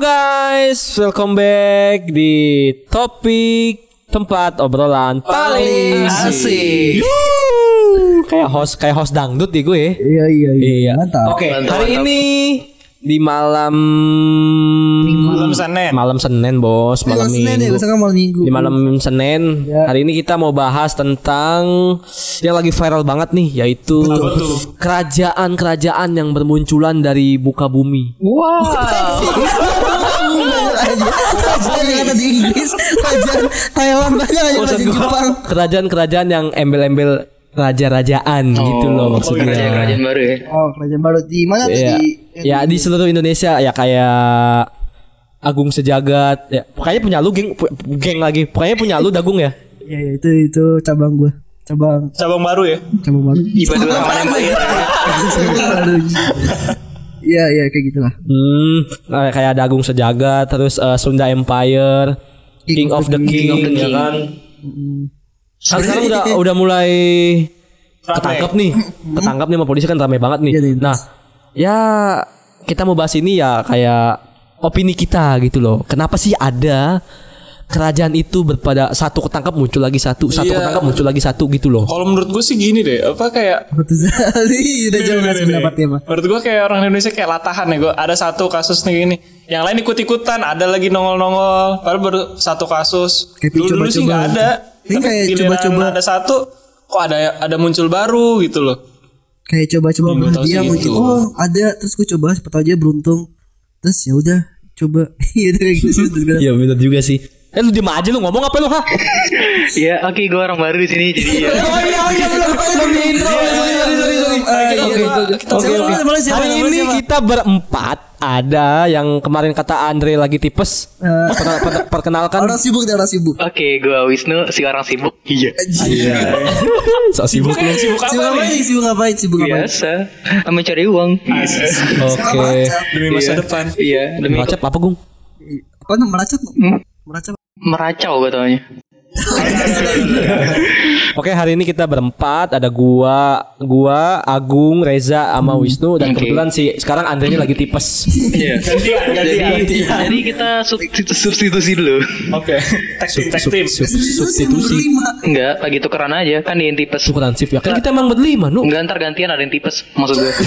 guys, welcome back di topik tempat obrolan paling asik. Kayak host kayak host dangdut di gue. Iya iya iya. Iya. Mantap. Oke, Mantap, hari ini di malam Malam Senin. malam Senin, Bos, malam Malam Senin ya, Minggu. kan malam minggu. Di malam Senin, Ya. hari ini kita mau bahas tentang yang lagi viral banget nih, yaitu kerajaan-kerajaan yang bermunculan dari muka bumi. Wow. Kerajaan yang ada di Inggris, kerajaan Thailand banyak aja kerajaan Jepang. Kerajaan-kerajaan yang embel-embel raja-rajaan gitu loh maksudnya. Kerajaan baru ya. Oh, kerajaan baru di mana tuh Iya. di Ya di seluruh Indonesia ya kayak Agung Sejagat ya pokoknya punya lu geng geng lagi pokoknya punya lu dagung ya Iya iya itu itu cabang gua. Cabang cabang baru ya cabang baru. Ibadah Rahman yang bayar. Iya iya kayak gitulah. hmm kayak kayak ada Agung Sejagat terus eh, Sunda Empire King, of the King, ya kan Kan sekarang udah udah mulai ketangkep nih. Ketangkep nih sama polisi kan rame banget nih. Iya, nih. nah ya kita mau bahas ini ya kayak opini kita gitu loh. Kenapa sih ada kerajaan itu berpada satu ketangkap muncul lagi satu satu Iya. ketangkap muncul lagi satu gitu loh. Kalau menurut gue sih gini deh apa kayak Betul sekali. Udah jauh ngasih pendapatnya mah. menurut gue kayak orang Indonesia kayak latahan ya gue ada satu kasus nih gini. Yang lain ikut ikutan ada lagi nongol nongol padahal baru satu kasus. Kayak dulu dulu sih nggak ada Ini Tapi kayak coba-coba. ada satu kok ada ada muncul baru gitu loh Kayak coba-coba tahu dia mungkin. gitu. Oh, ada terus gua coba siapa tahu aja beruntung. Terus ya udah coba. Iya gitu. Terus gua- Iya benar juga sih. Eh lu diem aja lu ngomong apa lu ha? Iya, oke gue orang baru di sini jadi ya. Oh iya oh iya belum belum di intro. Sorry sorry sorry sorry. Eh, Oke iya, oke. iya. Oke oke. Hari siapa, ini siapa? kita berempat ada yang kemarin kata Andre lagi tipes. Eh, Per- per- Perkenalkan. orang sibuk orang sibuk. Oke, gue Wisnu, si orang sibuk. Iya. So sibuk sibuk Sibuk apa Sibuk ngapain? Sibuk ngapain? Biasa. Mencari uang. Oke. demi masa depan Iya, demi Macet apa Gung? Apa namanya meracap? Hmm. Meracap. Meracau gue taunya. Oke hari ini kita berempat ada gua, gua, Agung, Reza, sama Wisnu dan Oke. kebetulan si sekarang Andre ini lagi tipes. Iya. Jadi, jadi kita sub- substitusi dulu. oke sub- Substitusi. Enggak, lagi tukeran aja. Kan dia yang tipes. Tukeran shift ya kan kita emang berlima nu. Enggak ntar gantian ada yang tipes maksud gue.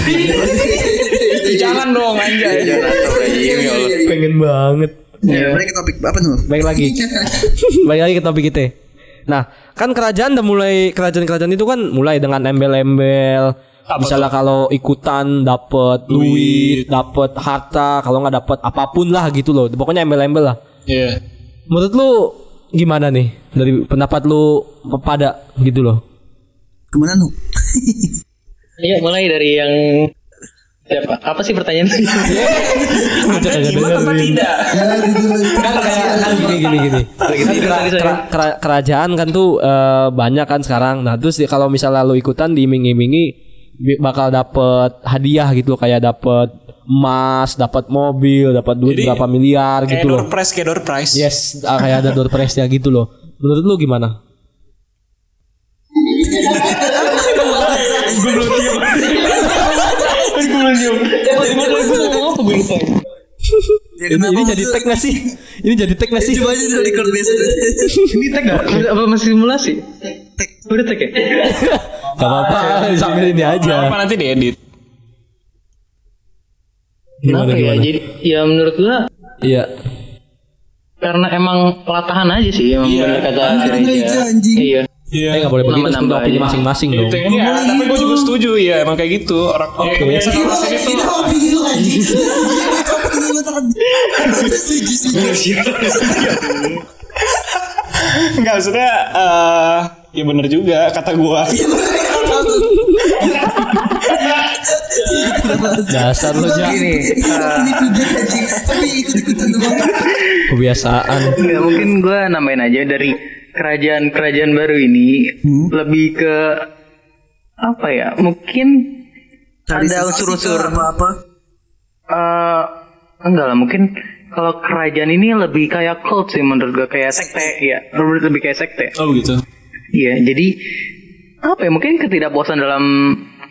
jangan dong anjay Pengen banget. Ya, balik ke topik apa nih? Baik lagi. Baik lagi ke topik kita. Nah, kan kerajaan udah mulai kerajaan-kerajaan itu kan mulai dengan embel-embel. Misalnya kalau ikutan dapat duit, dapat harta, kalau nggak dapat apa pun lah gitu loh. Pokoknya embel-embel lah. iya Menurut lu gimana nih dari pendapat lu pada gitu loh? Ke mana nu? Iya, mulai dari yang siapa? Apa sih pertanyaan? gimana apa tidak kan kayak kan gini gini gini. Kan kera- kera- kera- kerajaan kan tuh eh, banyak kan sekarang. Nah, terus kalau misalnya lu ikutan diiming-imingi bakal dapet hadiah gitu kayak dapet emas, dapat mobil, dapat duit Jadi, berapa miliar kayak gitu loh. door prize kayak door prize Yes, ah, kayak ada door prize ya gitu loh. Menurut lu gimana? Ya, Ini, ini jadi tag gak sih? Ini jadi tag gak sih? Coba aja dari record biasa. Ini tag gak? Apa masih simulasi? Tag. Udah tag ya? Gak apa-apa, sambil ini aja. apa nanti diedit Gimana Kenapa ya? gimana? Jadi ya menurut gua Iya. karena emang pelatahan aja sih emang benar kata. Iya. Iya Eh nggak boleh begitu, Nambah-nambah opini masing-masing dong. Itu ini ya, tapi gue juga setuju ya emang kayak gitu orang Oke. biasa orang sini tuh Itu opini lu anjing. Opini lu tadi. Enggak maksudnya eh ya bener juga kata gua. Dasar lu ja Gini, Ini pijat anjing. Tapi ikut-ikutan doang. kebiasaan. Nggak mungkin gue nambahin aja dari kerajaan-kerajaan baru ini lebih ke apa ya? Mungkin ada unsur-unsur apa-apa. eh enggak lah mungkin kalau kerajaan ini lebih kayak cult sih menurut gue kayak sekte ya lebih lebih kayak sekte Oh begitu. iya jadi apa ya mungkin ketidakpuasan dalam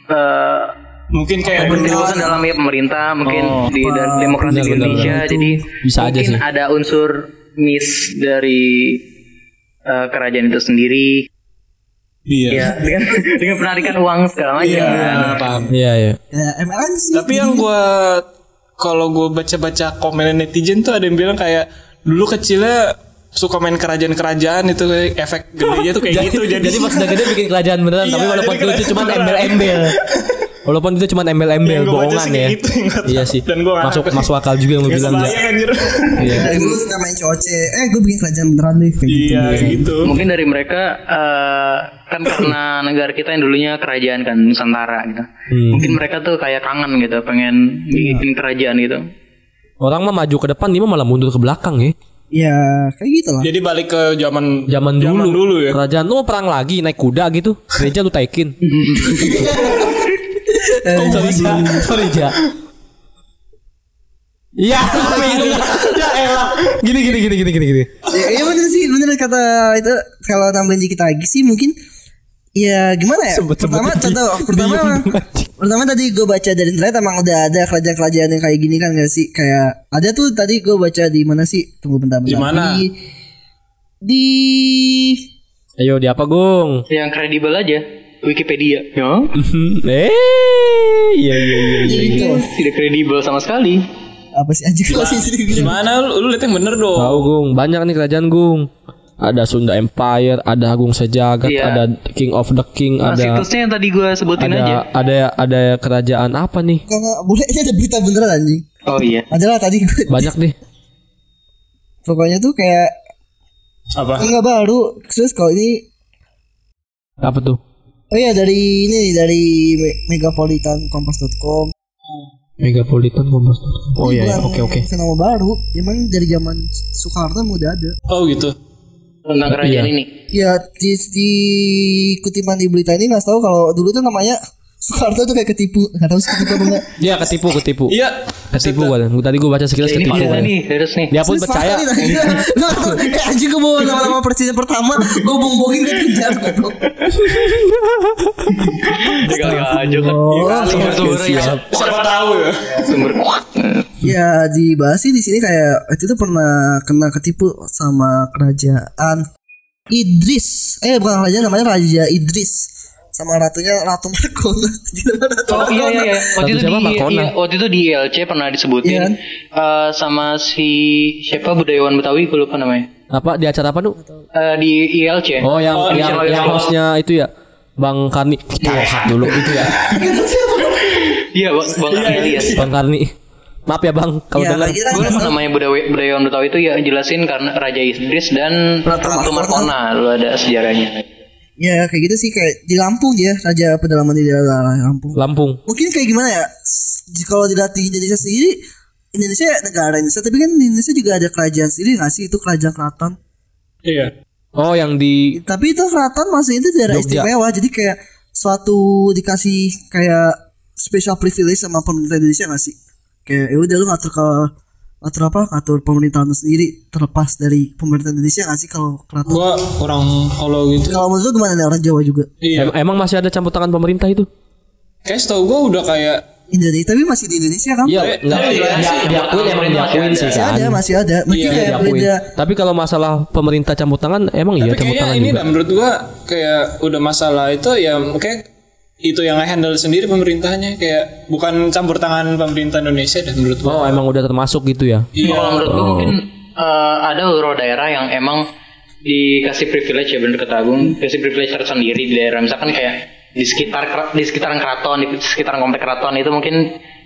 eh Mungkin kayak Penjelasan dalam ya pemerintah mungkin Oh. di dari demokrasi Benar, Indonesia benar. jadi Bisa aja mungkin sih. ada unsur miss dari eh, kerajaan itu sendiri Iya. ya dengan dengan penarikan uang segala macam Iya, kan. paham. Iya iya. Ya MLM sih. Tapi yang gua kalau gua baca-baca komen netizen tuh ada yang bilang kayak dulu kecilnya suka main kerajaan-kerajaan itu efek gedenya tuh kayak gitu jadi Jadi pas udah gede bikin kerajaan beneran, Iya, tapi walaupun jadi itu cuma embel-embel. Walaupun itu cuma embel-embel bohongan sih ya. gitu. Iya sih. Dan gua Masuk ngerti. masuk akal juga yang lu bilang ya. Iya. Dulu suka main COC. Eh gue bikin kerajaan beneran deh kayak gitu. Iya gitu. mungkin dari mereka eh, kan karena negara kita yang dulunya kerajaan kan Nusantara gitu Hmm. mungkin mereka tuh kayak kangen gitu pengen bikin kerajaan gitu Orang mah maju ke depan, dia mah malah mundur ke belakang ya. Ya kayak gitu lah. Jadi balik ke zaman Zaman dulu, dulu ya. Kerajaan lu mau perang lagi naik kuda gitu. Gereja lu taikin. sorry, Ja. Sorry, Ja. Iya, ya elah. Gini gini gini gini gini gini. ya, ya bener sih bener kata itu kalau nambahin dikit lagi sih mungkin ya gimana ya Sebut-sebut pertama di- contoh pertama pertama tadi gue baca dari internet emang udah ada kerajaan-kerajaan yang kayak gini kan gak sih kayak ada tuh tadi gue baca di mana sih tunggu bentar bentar Di mana? di, di Ayo di apa, Gung? yang kredibel aja Wikipedia ya eh, iya iya iya. iya. itu tidak kredibel sama sekali apa sih anjing Gimana lu, lu lihat yang bener dong. Tahu, Gung. Banyak nih kerajaan, Gung. Ada Sunda Empire, ada Agung Sejagat, Iya. ada King of the King, nah, ada situsnya yang tadi gue sebutin aja ada ada ada kerajaan apa nih? Kalau boleh ini ada berita beneran anjing oh iya adalah tadi gue Banyak nih. pokoknya tuh kayak Apa? enggak baru terus kalau ini Apa tuh? Oh iya dari ini dari me- megapolitankompas.com Megapolitan Kompas. Oh iya, iya. Oke oke. fenomena baru emang dari zaman Soekarno udah ada Oh gitu. tentang kerajaan Iya. ini ya di, di kutipan di berita ini nggak tahu kalau dulu tuh namanya Soekarno tuh kayak ketipu nggak tahu sih ketipu apa enggak Iya ketipu ketipu. Iya. Ketipu gua. Tadi gua baca sekilas ini ketipu gua. nih serius nih Dia pun percaya. eh anjing gue bawa nama-nama presiden pertama gue bong-bongin ke penjara goblok. Kali aja kan. Siapa tahu ya. sumber Ya dibahas sih di sini kayak itu tuh pernah kena ketipu sama kerajaan Idris. Eh bukan kerajaan namanya Raja Idris. Sama ratunya Ratu Markona. Ratu Oh iya iya iya. Waktu itu siapa? di Markona. iya, waktu itu di ILC pernah disebutin Iya. eh, sama si siapa budayawan Betawi gue lupa namanya. Apa di acara apa tuh? Eh, di ILC. Oh yang Oh, yang iya, yang iya. hostnya itu ya. Bang Karni kita rehat dulu itu ya. Iya, Bang Bang Ilyas. Bang Karni. Maaf ya Bang kalau Ya, dengar. Gue lupa namanya budayawan budayawan Betawi itu ya jelasin karena Raja Idris dan Ratu Ratu Markona lu ada sejarahnya. Ya kayak gitu sih kayak di Lampung dia Raja pedalaman di daerah Lampung. Lampung. Mungkin kayak gimana ya? Kalau dilihat di Indonesia sendiri Indonesia negara Indonesia tapi kan di Indonesia juga ada kerajaan sendiri nggak sih itu kerajaan keraton. Iya. Oh yang di Tapi itu keraton maksudnya itu daerah Jogja. istimewa jadi kayak suatu dikasih kayak special privilege sama pemerintah Indonesia nggak sih? Kayak ya udah lu ngatur ke ngatur apa? Ngatur pemerintahan sendiri terlepas dari pemerintah Indonesia nggak sih kalau keraton? Gua kurang kalau gitu. Kalau menurut gimana nih orang Jawa juga? Iya. em- emang masih ada campur tangan pemerintah itu? Kayak setahu gua udah kayak Indonesia tapi masih di Indonesia kan? Iya, Tapi- enggak tapi dia, masih- diakuin emang diakuin ada. sih Masih kan. ada, masih ada. Mungkin Iya, kayak beda. Tapi kalau masalah pemerintah campur tangan emang iya campur tangan ini juga. dah menurut gua kayak udah masalah itu ya kayak itu yang handle sendiri pemerintahnya kayak bukan campur tangan pemerintah Indonesia dan menurut gua. Oh, emang udah termasuk gitu ya. Iya. Kalau menurut gue mungkin eh, ada beberapa daerah yang emang dikasih privilege ya bener kata Agung, kasih privilege tersendiri di daerah misalkan kayak di sekitar di sekitaran keraton, di sekitaran komplek keraton itu mungkin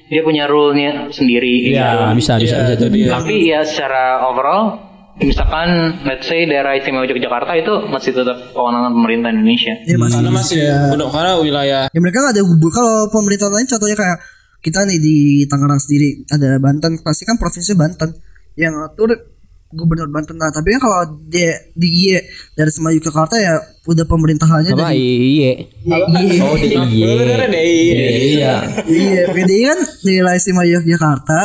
dia punya rule-nya sendiri. Iya, gitu. bisa bisa Iya, bisa itu jadi. dia. Tapi ya secara overall misalkan let's say daerah istimewa Yogyakarta itu masih tetap kewenangan pemerintah Indonesia. Ya masih. Karena masih udah karena wilayah Ya mereka nggak ada gubernur. Kalau pemerintah lain contohnya kayak kita nih di Tangerang sendiri ada Banten pasti kan provinsi Banten yang ngatur gubernur Banten nah tapi kan kalau di di IE dari semua Yogyakarta ya udah pemerintahannya Apa dari? IE Oh, di iye. Iya. iya PDI kan di wilayah istimewa Yogyakarta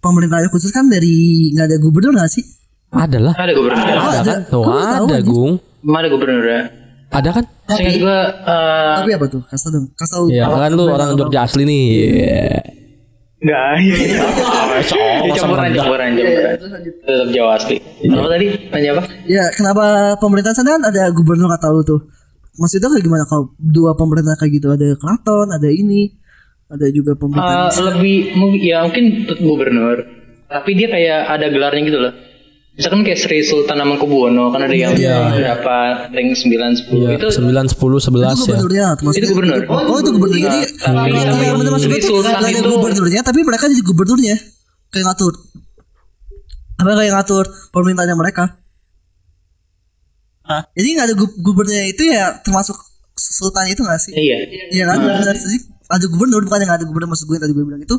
pemerintahnya khusus kan dari nggak ada gubernur nggak sih Ada lah. Ada gubernur. Ada ada. kan? Tuh ada, anjing? Gung. Ada gubernur ya? Ada kan? Seingat gue eh, Tapi apa tuh? Kasih tau dong. Kasih. Iya, kan lu orang Jogja asli nih. Iya. Enggak, iya. campuran, campuran, campuran. Tetap Jawa asli. Apa tadi? Tanya apa? Ya kenapa pemerintahan sana kan ada gubernur kata lu tuh. Maksudnya kayak gimana kalau dua pemerintah kayak gitu ada keraton, ada ini, ada juga pemerintah. Eh, lebih mungkin ya mungkin tetap gubernur. Tapi dia kayak ada gelarnya gitu loh. Misalkan kayak Sri Sultan Hamengkubuwono kan ada yang berapa? Rank 9 10 Iya, itu 9 10 11 itu ya. gubernurnya maksudnya Itu gubernur. oh itu gubernur. Jadi tapi iya, tapi iya, maksud tuh Sultan nggak ada itu- gubernurnya tapi mereka jadi gubernurnya. Kayak ngatur. Apa kayak ngatur pemerintahnya mereka? Hah? jadi nggak ada gu- gubernurnya itu ya termasuk sultan itu nggak sih? Iya. Iya kan? Jadi ada gubernur bukan yang ada gubernur maksud gue yang tadi gue bilang itu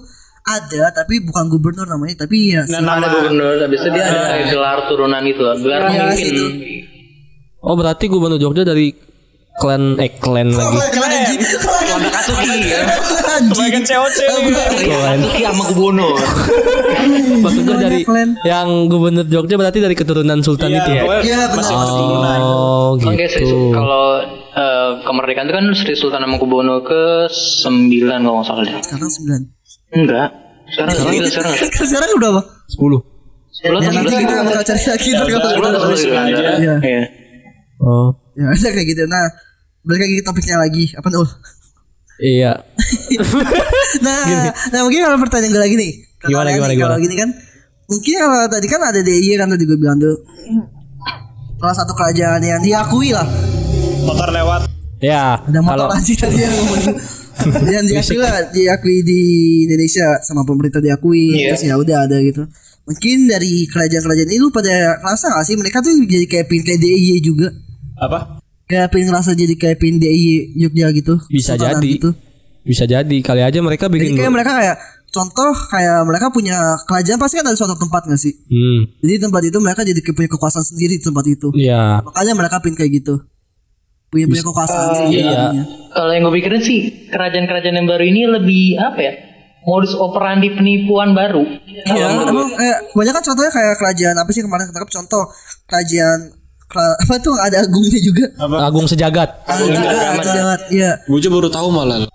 ada tapi bukan gubernur namanya tapi ya Nah, Ada gubernur, itu dia ada kayak gelar turunan gitu loh. Gelar Iya, pemimpin. situ. Oh, berarti gubernur Jogja dari klan eh klan lagi. Klan anjing. Keluarga Kasuki ya. Kebanyakan COC nih. Kasuki sama Kubono. Maksud gue dari Klan. yang gubernur Jogja berarti dari keturunan sultan itu ya. Iya, benar. Oh, gitu. Kalau eh, kemerdekaan itu kan Sri Sultan Hamengkubuwono ke 9 kalau nggak salah deh. sekarang sembilan Enggak. Sekarang sekarang sekarang Kan sekarang udah apa 10. 10 ya atau nanti 11? kita bakal cari lagi ntar kalau 10 udah atau 11 aja. Iya. Iya. Oh. ya ada kayak gitu nah balik lagi ke topiknya lagi apa tuh Iya. nah nah mungkin kalau pertanyaan gue lagi nih Kalau Gimana, kalian gimana, nih, kalau gimana? gini kan mungkin kalau tadi kan ada DIY kan tadi gue bilang tuh salah satu kerajaan yang diakui lah Motor lewat. Ya, ada motor kalau aja tadi yang yang diakui lah diakui di Indonesia sama pemerintah diakui Iya. terus ya udah ada gitu mungkin dari kerajaan-kerajaan itu pada ngerasa gak sih mereka tuh jadi kayak pin kayak DIY juga Apa? kayak pin ngerasa jadi kayak pin DIY Jogja gitu bisa jadi. gitu. Bisa jadi kali aja mereka jadi bikin kayak mereka kayak contoh kayak mereka punya kerajaan pasti kan ada suatu tempat gak sih Hmm. jadi tempat itu mereka jadi punya kekuasaan sendiri di tempat itu Iya. makanya mereka pin kayak gitu punya punya kekuasaan sendiri iya. Kalau yang gue pikirin sih kerajaan-kerajaan yang baru ini lebih apa ya? Modus operandi penipuan baru. Iya, emang kayak banyak kan contohnya kayak kerajaan apa sih kemarin ketangkap contoh kerajaan kera- apa tuh ada agungnya juga. Agung sejagat. Ada juga kerajaan, iya. Gue juga baru tahu malah.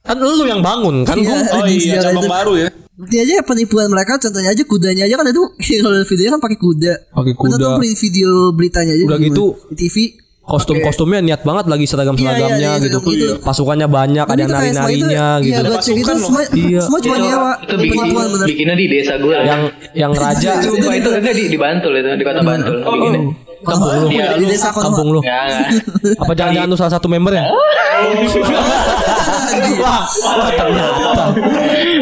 Kan lu yang bangun kan Iya, gua. Oh iya, cabang itu. baru ya. Bukti aja penipuan mereka contohnya aja kudanya aja kan itu kalau videonya kan pakai kuda. Pakai Kita kuda. tuh beli video beritanya aja Udah gitu, di TV. Kostum-kostumnya niat banget lagi seragam-seragamnya Iya, iya, iya, gitu. gitu. Pasukannya banyak, ada Tapi nari-narinya Iya, gitu. gue cek itu Pasukan semua, Iya. semua cuma nyewa. itu bikin, bikinnya di desa gue. Yang yang raja Sumpah itu itu di, di Bantul itu di kota Bantul. bikinnya. kampung lu. Iya, di desa. Kampung lu. Enggak. Apa jangan-jangan lu salah satu member ya? wah, wah, ternyata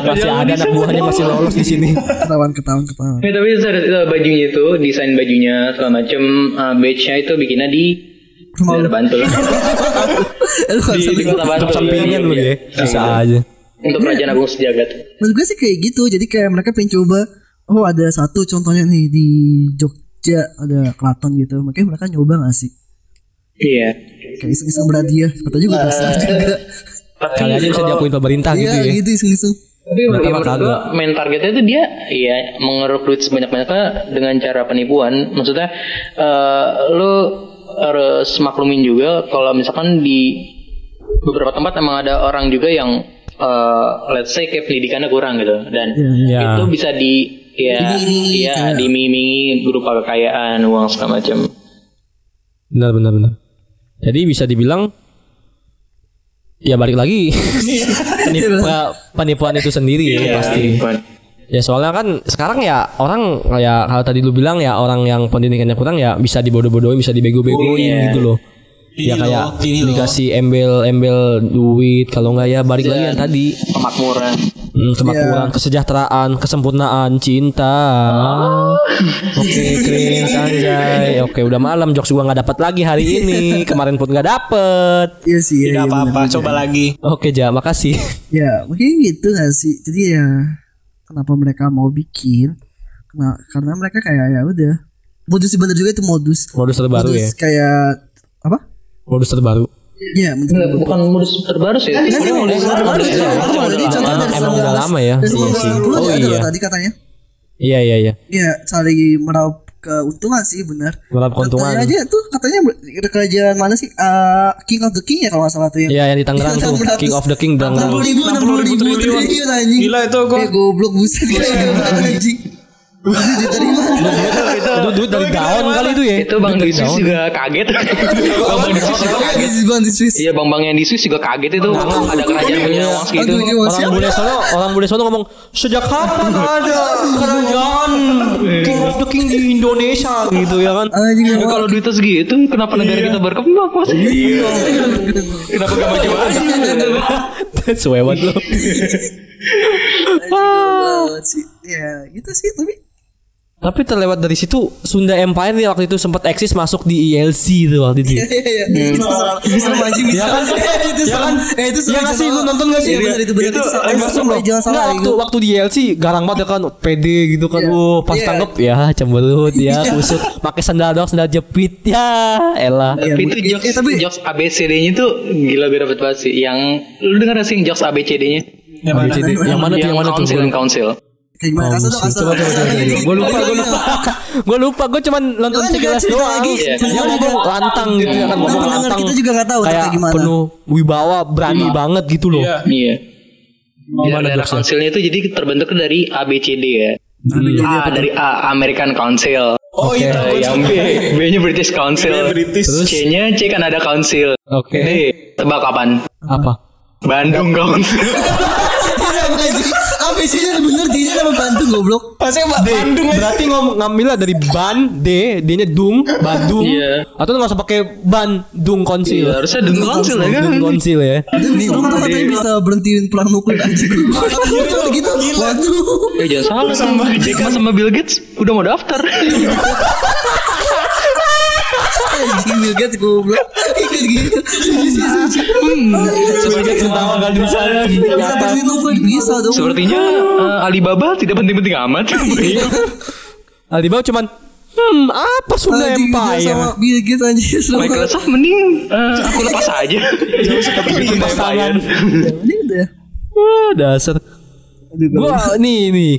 masih ada anak buahnya masih lolos di sini. Ketahuan, ketahuan, ketahuan. Ya, tapi itu, itu bajunya itu desain bajunya segala macem uh, badge-nya itu bikinnya di Rumah daerah lu. Bantul. Di, di kota Bantul. Sampingan lu ya. Bisa aja. Untuk kerajaan Agung Sejagat. Menurut gue sih kayak gitu. Jadi kayak mereka pengen coba. Oh ada satu contohnya nih di Jogja ada keraton gitu. Makanya mereka nyoba gak sih? Iya. Kayak iseng-iseng berhadiah. Siapa juga bisa juga. Kali aja bisa diakuin pemerintah gitu Iya ya. gitu iseng-iseng. Tapi ya, menurut gua main targetnya itu dia ya mengeruk duit sebanyak-banyaknya dengan cara penipuan. Maksudnya eh lu harus maklumin juga kalau misalkan di beberapa tempat emang ada orang juga yang eh let's say kayak pendidikannya kurang gitu dan Iya. itu bisa di ya ya diiming berupa kekayaan uang segala macam. Benar benar benar. Jadi bisa dibilang ya balik lagi penipuan, penipuan itu sendiri ya Iya, pasti. penipuan. Ya soalnya kan sekarang ya orang ya kalau tadi lu bilang ya orang yang pendidikannya kurang ya bisa dibodoh-bodohin, bisa dibego-begoin Iya. gitu loh. Ini ya kayak loh, ini loh. dikasih embel-embel duit kalau enggak ya balik lagi yang tadi Kemakmuran. Hmm, kemakmuran, kesejahteraan, kesempurnaan, cinta. Oke, cringe anjay. Oke, udah malam jokes gua nggak dapat lagi hari ini. Kemarin pun nggak dapet. Iya sih. Tidak iya, iya, apa-apa, coba lagi. Oke, Ja, makasih. Ya mungkin gitu gak sih. Jadi ya kenapa mereka mau bikin? Karena, karena mereka kayak ya udah. Modus sih bener juga itu modus. Modus terbaru modus ya. kayak apa? Modus terbaru. Iya, bukan modus terbaru sih. Enggak sih, modus terbaru. Jadi contoh dari Emang udah lama ya? Dari Iya sih. 1990 Oh iya. tadi katanya. Iya, iya, iya. Iya, cari meraup keuntungan sih benar. Berharap keuntungan. Katanya aja tuh katanya kerajaan mana sih? Eh, King of the King ya kalau nggak salah tuh yang. Iya yang di Tangerang tuh King of the King Enam Tangerang. puluh ribu, enam puluh ribu triliun. triliun anjing. Gila itu gua. Eh goblok buset anjing. Duit dari mana? Itu duit dari daun kali itu ya. Itu bang di Swiss juga kaget. bang bang di Swiss juga kaget. Di Bang di Swiss. Iya bang bang yang di Swiss juga kaget itu. Ada kerajaan punya uang segitu. Orang bule sono, orang bule sono ngomong sejak kapan ada kerajaan King of the King di Indonesia gitu ya kan? Ya, kalau duitnya segitu, kenapa negara kita berkembang? Mas? Iya. Kenapa gak maju aja? Sewewat lo. Ya, gitu sih tapi Tapi terlewat dari situ Sunda Empire nih waktu itu sempat eksis masuk di ELC tuh waktu itu. Iya iya iya. Itu serem. Itu serem anjing. Ya kan? Itu serem. kan? Eh itu serem. Ya nggak sih lu nonton gak sih? Iya benar itu benar itu. Itu serem loh. jangan salah. Waktu waktu di ELC garang banget ya kan PD gitu kan. Iya. Wah, pas Iya. tanggap ya cemberut ya kusut pakai sandal dong sandal jepit ya elah. Iya, Tapi itu jokes, eh, tapi- jokes ABCD-nya tuh gila dapet banget sih. Yang lu denger gak sih jokes ABCD-nya? Yang mana? Yang mana tuh yang mana tuh? council, yang council. Kayak gimana? Kasih dong, kasih Coba coba coba. Gue lupa, gue lupa. Gue lupa, gue cuman nonton Kan sekilas doang. lagi. Dia ngomong lantang gitu ya kan, ngomong lantang. kita juga nggak tahu kayak kayak gimana. penuh wibawa, berani banget gitu loh. Iya. Iya. Gimana Daerah councilnya itu jadi terbentuk dari ABCD ya. Hmm. A dari A American Council. Oh Oke. itu. Eh, yang B, B-nya British Council. B-nya British. Terus? C-nya C Canada Council. Oke. D, tebak kapan? Apa? Bandung Council. ABC-nya bener dia nama Bandung goblok. Pak Bandung aja. Berarti ngom ngambilnya dari ban D, D-nya dung, Bandung. Iya. Atau nggak usah pakai Bandung konsil. Iya, harusnya Dung Council ya kan. Dung konsil ya. Itu serem tuh katanya bisa berhentiin perang nuklir anjing. Betul gitu. Waduh. Ya jangan salah sama JK sama Bill Gates udah mau daftar. Anjing Bill Gates goblok. Ikut gitu. Kali di sana. Bisa bisa dong. Sepertinya eh, Alibaba tidak penting-penting amat. Alibaba cuman Hmm, apa Sunda dia Empire? sama Bill Gates serem banget. Microsoft mending eh, aku lepas aja. Jangan usah kepikiran Sunda Empire. Ini udah. Wah, dasar. Gua nih nih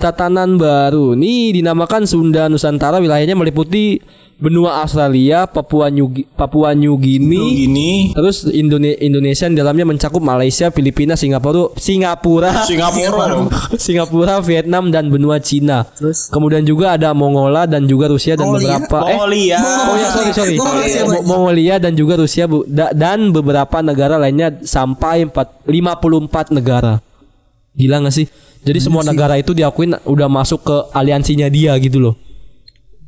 tatanan baru nih dinamakan Sunda Nusantara wilayahnya meliputi benua Australia, Papua New Papua New Guinea, Gini. terus Indone- Indonesia yang dalamnya mencakup Malaysia, Filipina, Singapura, Singapura, Singapura. Singapura, Vietnam dan benua Cina. Terus? Kemudian juga ada Mongola dan juga Rusia dan Mongolia? beberapa eh Mongolia. Oh ya sorry sorry. Mongolia, Mo- Mongolia dan juga Rusia bu- da- dan beberapa negara lainnya sampai 4, 54 negara. Gila gak sih? Jadi semua negara itu diakuin udah masuk ke aliansinya dia gitu loh.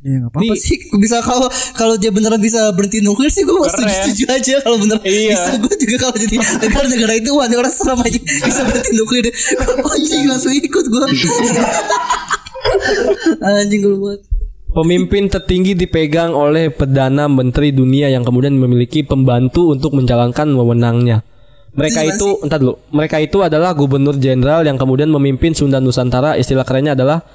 Ya apa-apa sih. Bisa kalau kalau dia beneran bisa berhenti nuklir sih gue setuju, Keren. setuju aja kalau bener Iya. bisa gue juga kalau jadi negara-negara itu wah orang serem aja bisa berhenti nuklir anjing langsung ikut gue anjing gue buat Pemimpin tertinggi dipegang oleh perdana menteri dunia yang kemudian memiliki pembantu untuk menjalankan wewenangnya. Mereka Gimana itu, entar dulu. Mereka itu adalah gubernur jenderal yang kemudian memimpin Sunda Nusantara. Istilah kerennya adalah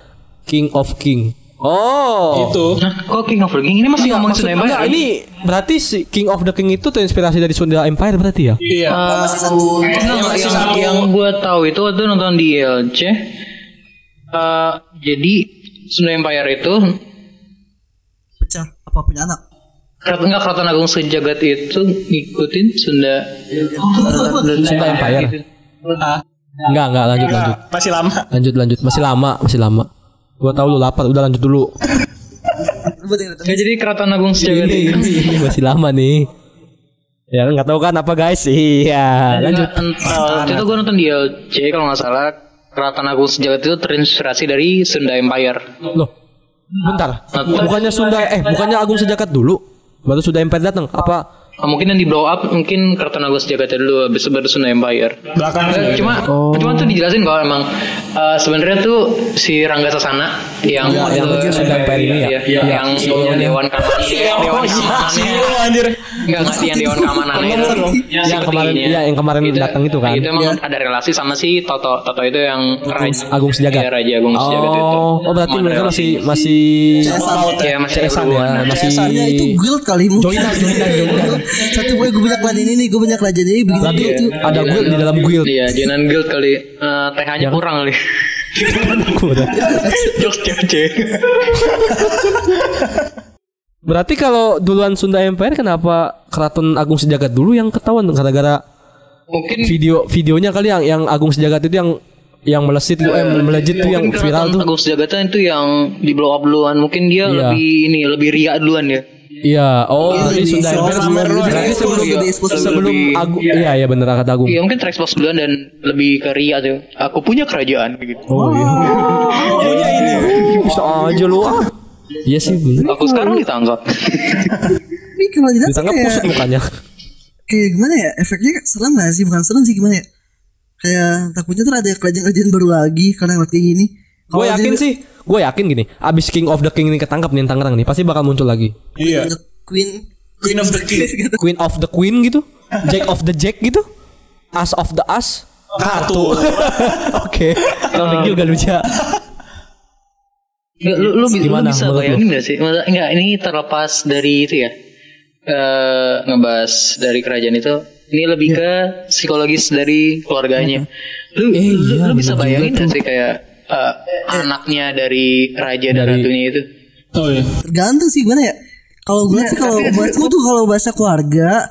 King of King. Oh. Itu. Nah, kok King of the King ini masih ngomongin Maksud- Sunda Empire? enggak, ini berarti si King of the King itu terinspirasi dari Sunda Empire berarti ya? Iya. Eh, masih satu yang, satu. yang gue tahu itu waktu nonton di ILC. eh jadi Sunda Empire itu pecah apa punya anak enggak Keraton Agung Sejagat itu ngikutin Sunda Sunda Empire. Ah, Enggak, enggak lanjut lanjut. masih lama. Lanjut lanjut, masih lama, masih lama. Gua tahu lu lapar, udah lanjut dulu. Ya, jadi Keraton Agung Sejagat ini, masih lama nih. Ya nggak tahu kan apa guys? Iya, lanjut. Waktu itu gue nonton di ILC kalau nggak salah Keraton Agung Sejagat itu terinspirasi dari Sunda Empire. Loh, bentar. Bukannya Sunda eh bukannya Agung Sejagat dulu? Baru Sunda Empire datang. Apa? Oh, mungkin yang di blow up mungkin Keraton Agung Sejagatnya dulu habis itu baru Sunda Empire. Belakangan. Eh, cuma cuma tuh dijelasin kalau emang eh, sebenarnya tuh si Rangga Sasana yang Ya, yang waktu- Sunda Empire ini ya? Iya, Iya, yang yang dewan keamanan dewan keamanannya Oh anjir. enggak enggak yang dewan keamanannya itu si Yang kemarin- iya, yang kemarin datang itu kan? itu emang ada relasi sama si Toto. Toto itu yang raja. Agung Sejagat. Iya, raja Agung Sejagat itu. Oh, oh berarti mereka masih masih Iya, masih hubungan. ya, masih Ya. Itu guild kali mungkin Joinan, joinan, joinan. Satu gue gue punya klan ini nih Gue punya kerajaan ini Begini Berarti gitu ada guild di dalam guild. Iya, Joinan Guild kali. Eh, TH-nya kurang kali. Kuda. Jokes cewek Berarti kalau duluan Sunda Empire kenapa Keraton Agung Sejagat dulu yang ketahuan gara-gara Mungkin video videonya kali yang yang Agung Sejagat itu yang yang melesit tuh eh melejit tuh yang viral tuh. Agung Sejagat itu yang di blow up duluan. Mungkin dia Iya. lebih ini lebih ria duluan ya. Iya, oh berarti berarti lebih sebelum lebih expose sebelum lebih- Agung iya iya bener kata Agung. Iya mungkin terekspos duluan dan lebih ke ria tuh. Aku punya kerajaan gitu. Oh iya. Punya ini. Bisa aja lu ah. Iya sih bener. Aku sekarang ditangkap. Tapi kalau sih Ditangkap kayak kusut mukanya. kayak gimana ya efeknya serem gak sih bukan serem sih gimana ya kayak takutnya tuh ada kerajaan-kerajaan baru lagi karena ngeliat kayak gini Gue Kalau yakin sih, gue yakin gini. Abis King of the King ini ketangkap nih Tangerang nih, pasti bakal muncul lagi. Iya. The Queen Queen of the King. Queen of the Queen gitu, Jack of the Jack gitu, As of the As. Kartu. Oke, Komik juga lu Ja. Nggak, lu, lu, bi- lu Gimana bisa bayangin gak sih? Masa, enggak, ini terlepas dari itu ya. eh ngebahas dari kerajaan itu. Ini lebih ke psikologis dari keluarganya. Lu, Eh, lu, iya, lu bisa bayangin gak sih kayak eh, anaknya dari raja dan Dari- ratunya itu? Oh iya. tergantung sih gimana ya kalau gue sih kalau buat gue tuh kalau bahasa keluarga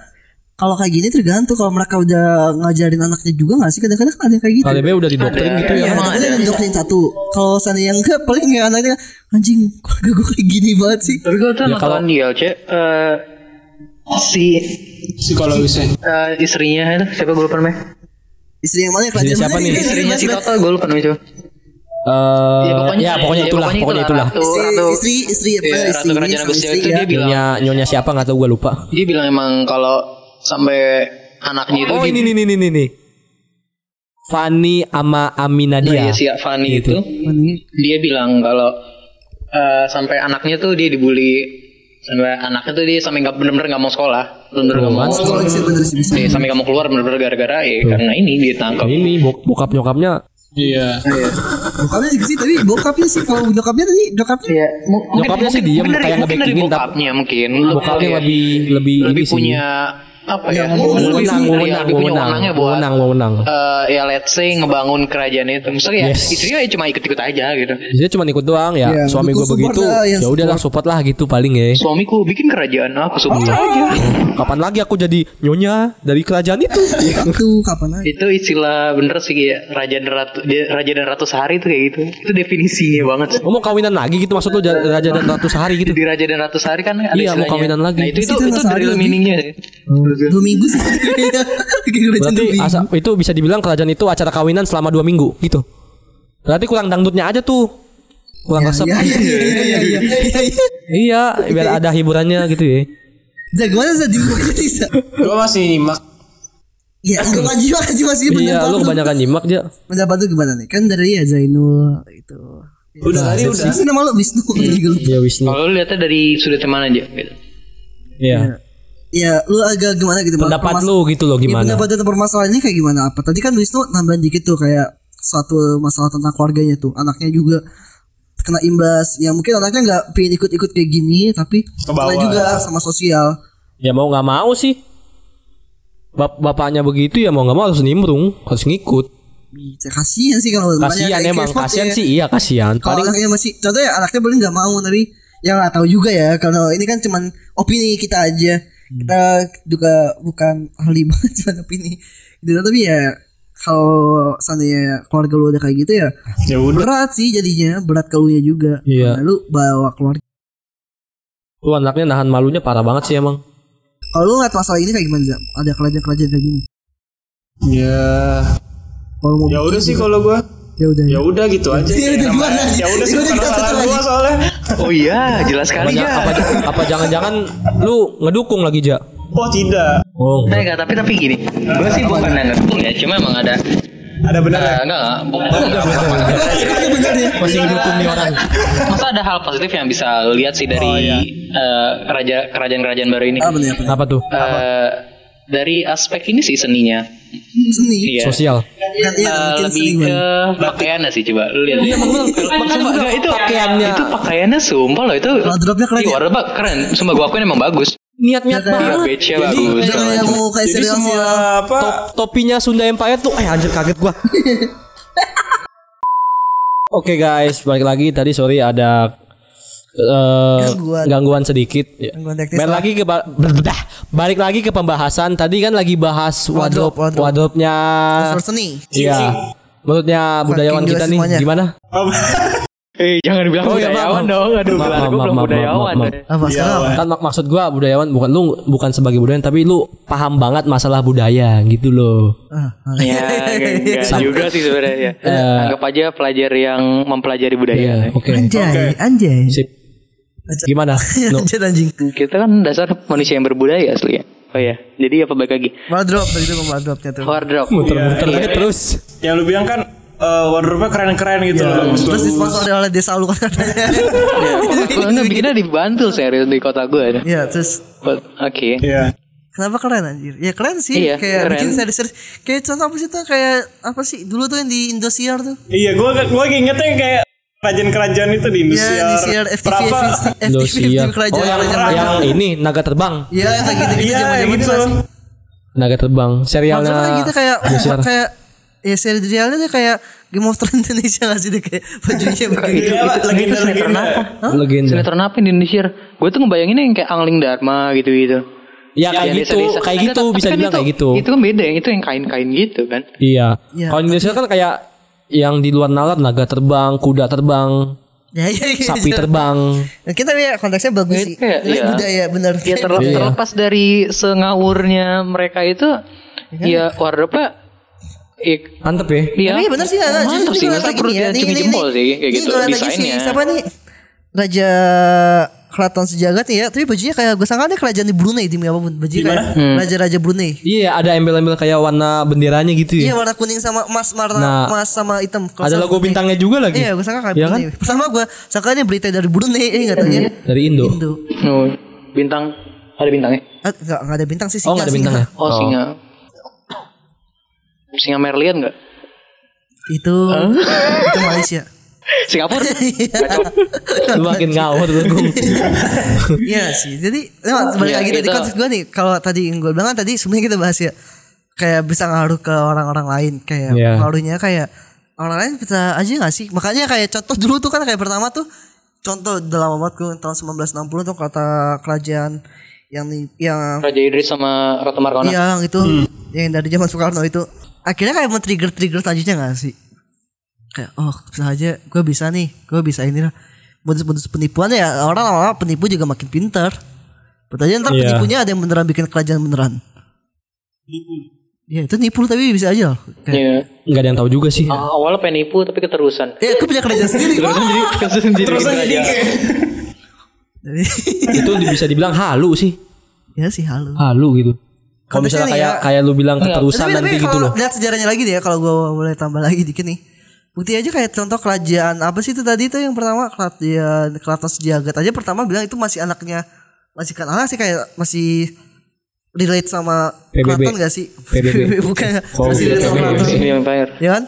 kalau kayak gini tergantung kalau mereka udah ngajarin anaknya juga gak sih kadang-kadang kan ada yang kayak gitu KDB udah didoktrin gitu ya. Ya, Emang ada. doktrin satu kalau sana yang enggak paling ya anaknya anjing keluarga gue kayak gini banget sih Tapi gue tuh Ya, kalau- di LC eh, si Psikologisnya. eh, istrinya siapa gue lupa namanya? istri yang mana Istri siapa nih? nih? Istrinya si Toto gue lupa namanya siapa. Eh, ya pokoknya ya, itulah, pokoknya itulah. Ratu, istri ratu, istri istri apa? Iya, istri Ratu Kerajaan istri itu ya dia bilang. Nyonya nyonya siapa? Nggak tahu gue lupa. dia bilang emang kalau sampai anaknya itu Oh ini nih nih nih. Fanny ama Oh, Aminadia. iya si Fani Gitu. itu. Dia bilang kalau eh, sampai anaknya tuh dia dibully. Sampai anaknya tuh dia sampai nggak bener-bener nggak mau sekolah. Bener-bener nggak mau sih bener sih bisa. Iya, sampai nggak mau keluar bener-bener gara-gara ya karena ini dia tangkap. Ini bok bokap nyokapnya Iya. bokapnya sih tapi bokapnya sih kalau nyokapnya tadi nyokapnya Iya, mu- mungkin- Nyokapnya sih dari- kayak dari nge-backingin, tapi- bokapnya mungkin bokapnya Lebih- lebih lebih lebih ini sih. Apa ya? ngomong- lebih Wewenang, punya- wewenang, iya, eh, ya let's say ngebangun kerajaan itu. Misalnya ya Yes. istrinya ya cuma ikut-ikut aja gitu. Dia cuma ikut doang ya. Iya, Suami gue begitu. lah, yang Ya udahlah support lah gitu paling ya. Suamiku bikin kerajaan aku support aja. Kapan lagi aku jadi nyonya dari kerajaan itu? itu kapan aja itu istilah bener sih kayak raja dan ratu dia- raja dan ratu sehari itu kayak gitu. Itu definisinya banget. sih. Oh, mau kawinan lagi gitu maksud lu ja- raja dan ratu sehari gitu. Jadi raja dan ratu sehari kan ada Iya, mau kawinan lagi. Nah, itu itu, Itu sehari real dua minggu sih Berarti asa, itu bisa dibilang kerajaan itu acara kawinan selama dua minggu gitu. Berarti kurang dangdutnya aja tuh. Kurang resep. Iya, iya, iya, iya, iya, iya, iya. Iya, biar ada hiburannya gitu ya. Zak, gimana Zak? Di buku sih, Zak? Gue masih nyimak. Ya, enggak maju aja masih Iya, pendapat lu lu. kebanyakan nyimak aja. Pendapat lu gimana nih? Kan dari ya Zainul itu. Udah tadi udah. Sih nama lu Wisnu ini gue lupa. Iya Wisnu. Kalau lu lihatnya dari sudut yang mana aja gitu. Iya. Ya, lu agak gimana gitu Pendapat lu gitu loh Ya, gimana? pendapat tentang permasalahan ini kayak gimana apa? Tadi kan Wisnu nambahin dikit tuh kayak suatu masalah tentang keluarganya tuh. Anaknya juga kena imbas. Ya mungkin anaknya nggak pengen ikut-ikut kayak gini tapi kena juga sama sosial. Ya mau nggak mau sih. Bap bapaknya begitu ya mau nggak mau harus nimbrung, harus ngikut. Ya, kasihan sih kalau Kasihan emang, kasihan ya. sih iya kasihan. Kalau Paling anaknya masih contohnya anaknya boleh nggak mau tapi ya nggak tahu juga ya kalau ini kan cuman opini kita aja kita juga bukan ahli banget cuman opini gitu tapi ya kalau seandainya keluarga lu udah kayak gitu ya Ya udah. berat sih jadinya berat ke lu nya juga Iya. Karena lu bawa keluarga lu anaknya nahan malunya parah banget sih emang. kalau lu ngeliat masalah ini kayak gimana ada kerajaan-kerajaan kayak gini Ya. kalau mau Ya udah sih kalau gue. Ya udah Ya udah gitu aja. Ya udah, gimana? Ya udah sih Ya bukan masalah lagi. soalnya. Oh iya, jelas Apa, sekali ya. apa, apa jangan-jangan lu ngedukung lagi ja? Oh tidak. Oh. Enggak, tapi tapi gini. Gue sih bukan yang ngedukung ya, cuma emang ada Ada benar eh, enggak, enggak, bukan. Masih ngedukung nih orang. Masa ada hal positif yang bisa lihat sih dari eh, raja kerajaan-kerajaan baru ini. apa nih apa nih? Apa tuh? Eh, dari aspek ini sih seninya. seni Iya. Sosial. kan iya mungkin lebih seni ke pakaiannya sih coba lu lihat. Iya, enggak, itu pakaiannya. Itu pakaiannya sumpah loh itu. Wardrobe-nya keren Iya, ya? wardrobe keren. Sumpah gua akuin emang bagus. Niat-niat Ya, Iya, banget. beige-nya bagus. Mau kayak Jadi semua serial apa? Top, topinya Sunda Empire tuh eh anjir kaget gua. Oke guys, balik lagi tadi sorry ada eh, Gangguan. gangguan sedikit. Ya. Gangguan teknis Balik lagi ke ba- bedah. balik lagi ke pembahasan. Tadi kan lagi bahas wardrobe, Wardrobe, wardrobe. wardrobe-nya. Unsur seni. Iya. Menurutnya budayawan kita nih semuanya. gimana? Eh jangan bilang Oh, iya, budayawan maaf. dong. Aduh, Maaf, maaf, gue belum maaf, budayawan. maaf, maaf. Apa? Kan mak- maksud gua budayawan bukan lu bukan sebagai budayawan tapi lu paham banget masalah budaya gitu loh. Ah, ah. Ya, enggak juga sih sebenarnya. Eh. Anggap aja pelajar yang mempelajari budaya. Iya, oke. Anjay, anjay. Sip. Gimana? No. Anjay anjing. Kita kan dasar manusia yang berbudaya asli ya. Oh ya, jadi apa baik lagi? Wardrobe tadi itu wardrobe-nya tuh. Wardrobe. Muter-muter Iya. aja terus. Yang lu bilang kan eh, wardrobe-nya keren-keren gitu loh. Terus disponsori oleh desa lu kan katanya. Iya, bikinnya di Bantul serius di kota gue. Iya, terus Oke. Iya. Kenapa keren anjir? Ya keren sih Iya, kayak keren. bikin seri-seri kayak contoh apa sih tuh kayak apa sih dulu tuh yang di Indosiar tuh. Iya, gua gua ingetnya kayak kerajaan-kerajaan itu di Iya, Indosiar. Indosiar FTV Berapa? FTV Indosiar. kerajaan Oh yang, kerajaan. yang ini naga terbang. Iya, kayak gitu-gitu Iya, zaman-zaman gitu. itu? Naga terbang. Serialnya. Maksudnya gitu kayak kayak ya seri realnya tuh kayak Game of Thrones Indonesia gak sih dia kayak bajunya begitu. Iya, legenda-legenda. Legenda. Sinetron apa di Indonesia? Gue tuh ngebayanginnya yang kayak Angling Dharma gitu-gitu. Ya kayak Yang gitu, desa-desa. kayak gitu bisa kan dibilang itu- kayak gitu. Itu kan beda, yang itu yang kain-kain gitu kan. Iya. Iya, Kalau Indonesia kan kayak yang di luar nalar naga terbang, kuda terbang, Ya, ya, ya, sapi ya. terbang. Nah, kita ya konteksnya bagus sih. Iya. budaya benar. Ya ter- Iya. terlepas dari sengawurnya mereka itu, ya wardrobe Ik, Mantep ya. iya. Tapi benar sih, nah, justru sih, masa perlu ya. Diacungi nih, jempol sih, kayak gitu desainnya. siapa nih? Raja Keraton Sejagat nih ya, tapi bajunya kayak gue sangka dia kerajaan di Brunei di apa pun bajunya kayak Hmm. raja-raja Brunei. Iya, ada embel-embel kayak warna benderanya gitu Iya ya. warna kuning sama emas, warna Nah, emas sama hitam. Kalau Ada logo Brunei. bintangnya juga lagi. Iya, gue sangka kayak Iya kan? Brunei. Pertama gue sangka ini berita dari Brunei, eh nggak tanya Dari Indo. Indo. Oh, bintang ada bintangnya. Enggak, enggak ada bintang sih Oh, singa, nggak ada singa. bintangnya. Oh, singa. Singa Merlian enggak? Itu itu Malaysia. Singapura. Lu makin ngawur tuh. Iya sih. Jadi nah, balik Iya, lagi tadi itu- konsep gue nih. Kalau tadi yang gue bilang kan tadi sebenarnya kita bahas ya kayak bisa ngaruh ke orang-orang lain kayak Iya. pengaruhnya kayak orang lain bisa aja gak sih? Makanya kayak contoh dulu tuh kan kayak pertama tuh contoh udah lama banget gue tahun 1960 tuh kata kerajaan yang yang Raja Idris sama Ratu Markona. yang itu yang dari zaman Soekarno itu akhirnya kayak men-trigger trigger selanjutnya gak sih? Kayak oh bisa aja gue bisa nih gue bisa ini lah modus-modus penipuan ya orang lama penipu juga makin pintar betul aja ntar Iya. penipunya ada yang beneran bikin kerajaan beneran Ya itu nipu tapi bisa aja loh. Kayak, Iya. Enggak ada yang tahu juga sih. Ah, awalnya pengen nipu tapi keterusan. Ya aku punya kerajaan sendiri Terusan jadi terusan jadi Terus bikin jadi raja. kayak Jadi, Itu bisa dibilang halu sih. Ya sih halu Halu gitu. Kalau misalnya kayak ya. kayak lu bilang keterusan tapi, nanti tapi gitu kalau loh. lihat sejarahnya lagi deh ya kalau gue boleh tambah lagi dikit nih bukti aja kayak contoh kerajaan apa sih itu tadi itu yang pertama kerajaan keraton sejagat aja pertama bilang itu masih anaknya masih kan anak sih kayak masih relate sama PBB. keraton gak sih PBB. bukan Oh, masih relate sama Empire. ya kan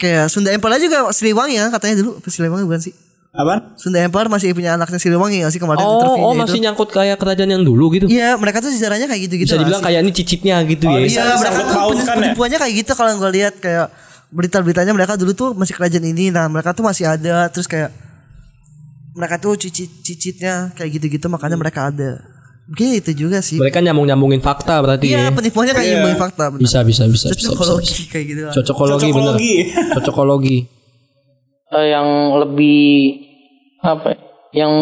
kayak Sunda Empire juga Siliwangi kan katanya dulu Apa Siliwangi bukan sih Apaan? Sunda Empire masih punya anaknya Siliwangi gak sih kemarin Oh, oh itu masih nyangkut kayak kerajaan yang dulu gitu. Iya mereka tuh sejarahnya kayak gitu-gitu Bisa dibilang kayak ini cicitnya gitu ya. Iya, mereka tuh ya? penipuannya kayak gitu kalau gue lihat kayak berita-beritanya mereka dulu tuh masih kerajaan ini, nah mereka tuh masih ada, terus kayak mereka tuh cicit-cicitnya kayak gitu-gitu makanya mereka ada. Mungkin itu juga sih. Mereka nyambung-nyambungin fakta berarti Iya, ya. penipuannya kayak Iya. nyambungin fakta. benar. Bisa bisa bisa. Cocokologi bisa. kayak gitu lah. Cocokologi bener. Cocokologi. Cocokologi. Eh, yang lebih apa? ya? Yang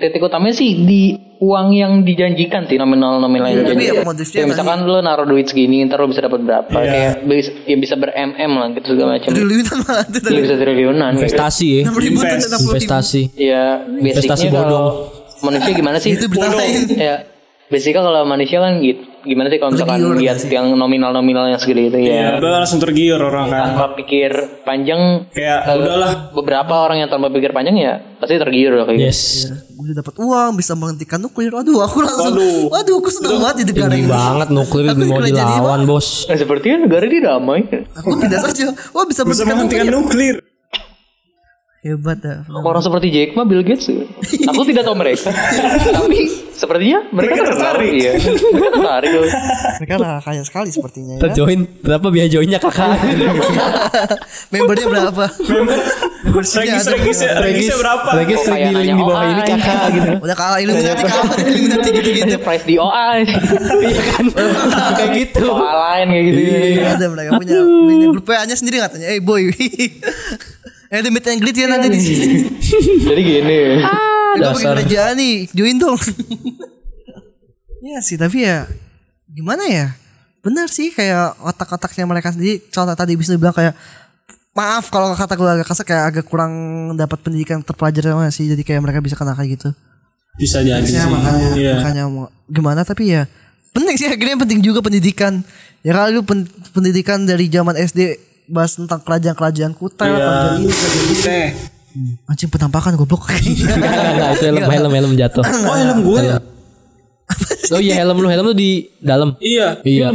titik utamanya sih di uang yang dijanjikan sih nominal nominal yang tapi dijanjikan. ya modusnya Kayak misalkan lo naruh duit segini ntar lo bisa dapat berapa Iya. kayak bisa ya bisa ber mm lah gitu segala macam Triliunan malah tuh tadi. Iya bisa triliunan gitu. Investasi ya. 6 ribu tuh, Invest. 60 ribu. Investasi. ya Investasi bodong. manusia gimana sih Itu berita lain. ya basicnya kalau manusia kan gitu gimana sih kalau misalkan Tergiur lihat yang nominal nominal yang segede itu Iya, ya udah langsung tergiur orang kan. tanpa pikir panjang Kayak eh, udahlah. beberapa orang yang tanpa pikir panjang ya pasti tergiur lah kayak gitu. Yes. Gue dapat uang bisa menghentikan nuklir. Aduh, aku langsung. Waduh. Waduh, aku senang banget di negara Tinggi ini. banget nuklir Aku mau dilawan bos. Nah, sepertinya negara ini damai Aku pindah saja. Wah, bisa Bisa menghentikan menghentikan nuklir. nuklir. Hebat dah. Orang seperti Jack mah Bill Gates. Aku tidak tahu mereka. Tapi sepertinya mereka tertarik. Iya. Mereka tertarik. Mereka lah kaya sekali sepertinya ya. Terjoin berapa biaya joinnya kakak? Membernya berapa? Membershipnya Regis ada regis berapa? regisnya berapa? Regis klik kayak di bawah ini OI. kakak gitu. Udah kalah Illuminati kalah Illuminati gitu-gitu. Price di OI. Iya kan? Kayak gitu. Lain kayak gitu. Ada mereka punya punya grup WA-nya sendiri katanya. Eh boy. Eh ada meet and greet ya nanti di sini. Jadi gini. Eh, Gue kerjaan nih, join dong. ya sih, tapi ya gimana ya? Bener sih kayak otak-otaknya mereka sendiri. Contoh tadi bisa bilang kayak maaf kalau kata gue agak kasar kayak agak kurang dapat pendidikan terpelajar sama sih. Jadi kayak mereka bisa kena kayak gitu. Bisa jadi sih. Ya makanya Iya. makanya mau gimana tapi ya penting sih akhirnya penting juga pendidikan. Ya kalau lu pen- pendidikan dari zaman SD bahas tentang kerajaan-kerajaan kutai Iya. lah, kerajaan ini, kerajaan itu. Teh. Anjing penampakan goblok. Enggak, enggak, itu helm helm helm jatuh. Oh helm gue. Oh iya helm lu helm lu di dalam. Iya. Iya.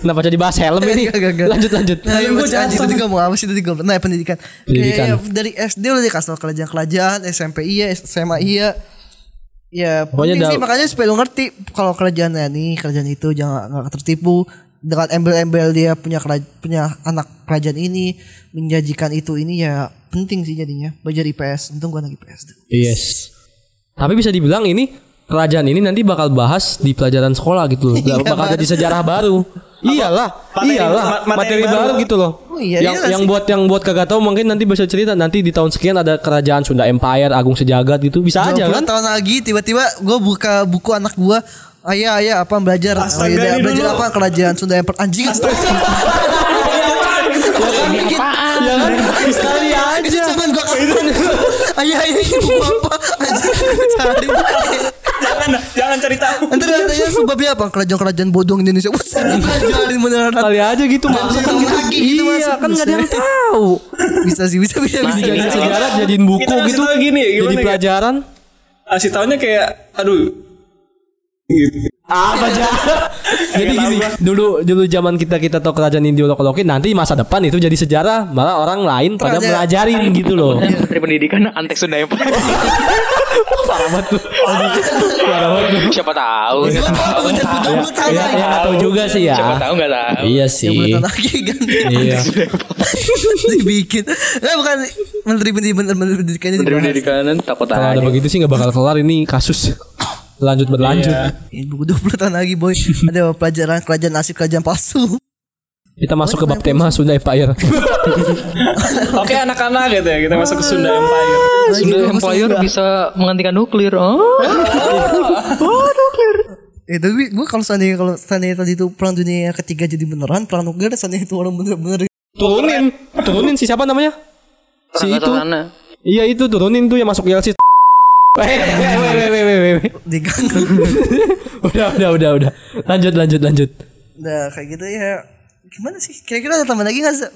Kenapa jadi bahas helm ini? Gak, gak, gak. Lanjut lanjut. Nah, ya, masih anjing tadi ngomong apa sih tadi gue Nah, pendidikan. Pendidikan. Kayak ya, dari SD udah dikasih tau kerajaan-kerajaan, SMP iya, SMA iya. Ya, Pokoknya sih makanya supaya lu ngerti kalau kerajaannya nih, kerajaan itu jangan nggak tertipu dengan embel-embel dia punya keraj- punya anak kerajaan ini menjanjikan itu ini ya penting sih jadinya belajar IPS untung gua anak IPS Yes. Tapi bisa dibilang ini kerajaan ini nanti bakal bahas di pelajaran sekolah gitu loh. Iya, bakal jadi sejarah baru. Iyalah, materi- iyalah, ma- materi materi, baru. baru gitu loh. Oh iya, yang iya yang sih. buat yang buat kagak tahu mungkin nanti bisa cerita nanti di tahun sekian ada kerajaan Sunda Empire, Agung Sejagat gitu. Bisa aja 20 kan? tahun lagi tiba-tiba gue buka buku anak gua ayah ayah apa belajar Astaga, Oh, iya, belajar dulu. apa kerajaan Sunda yang per anjing Ya kan? Sekali aja. Jangan gua kapan Ayah ayah ini apa cari Jangan jangan cari tahu. Nanti katanya sebabnya apa Kerajaan-kerajaan bodong Indonesia Buset Ngajarin beneran Kali aja gitu masuk kan tahu gitu. lagi gitu Iya, masuk. kan enggak ada yang tahu. Bisa sih bisa bisa bisa, Jadi sejarah jadiin buku gitu. gini, Jadi pelajaran. Kasih taunya kayak aduh. Gitu. Apa aja? Jadi gini, dulu dulu zaman kita kita tahu kerajaan ini diolok-olokin, nanti masa depan itu jadi sejarah, malah orang lain pada belajarin gitu loh. Menteri Pendidikan Antek Sunda Empire. Parah banget tuh. Parah banget tuh. Siapa tahu. Gua tahu, udah 20 tahun Ya, ya tahu juga sih ya. Siapa tahu nggak tahu. Iya Yang sih. lagi kan Iya. Dibikin Nah bukan Menteri Pendidikan Menteri Pendidikan Menteri. Pendidikan takut Kalau ada begitu sih nggak bakal kelar ini kasus. Lanjut berlanjut. Iya. Ini buku 20 tahun lagi boy Ada pelajaran kerajaan asli kerajaan palsu Kita masuk ke bab tema Sunda Empire. Oke anak-anak gitu ya kita masuk ke Sunda Empire. Sunda Empire bisa menghentikan nuklir. Oh. Eh tapi gue kalau seandainya kalau seandainya tadi itu perang dunia ketiga jadi beneran perang nuklir seandainya itu orang bener-bener turunin, turunin si siapa namanya? Si itu. Iya itu turunin tuh yang masuk YLC. Diganggu. Udah, udah, udah, udah. Lanjut, lanjut, lanjut. nah kayak gitu ya gimana sih kira-kira ada tambah lagi nggak sih?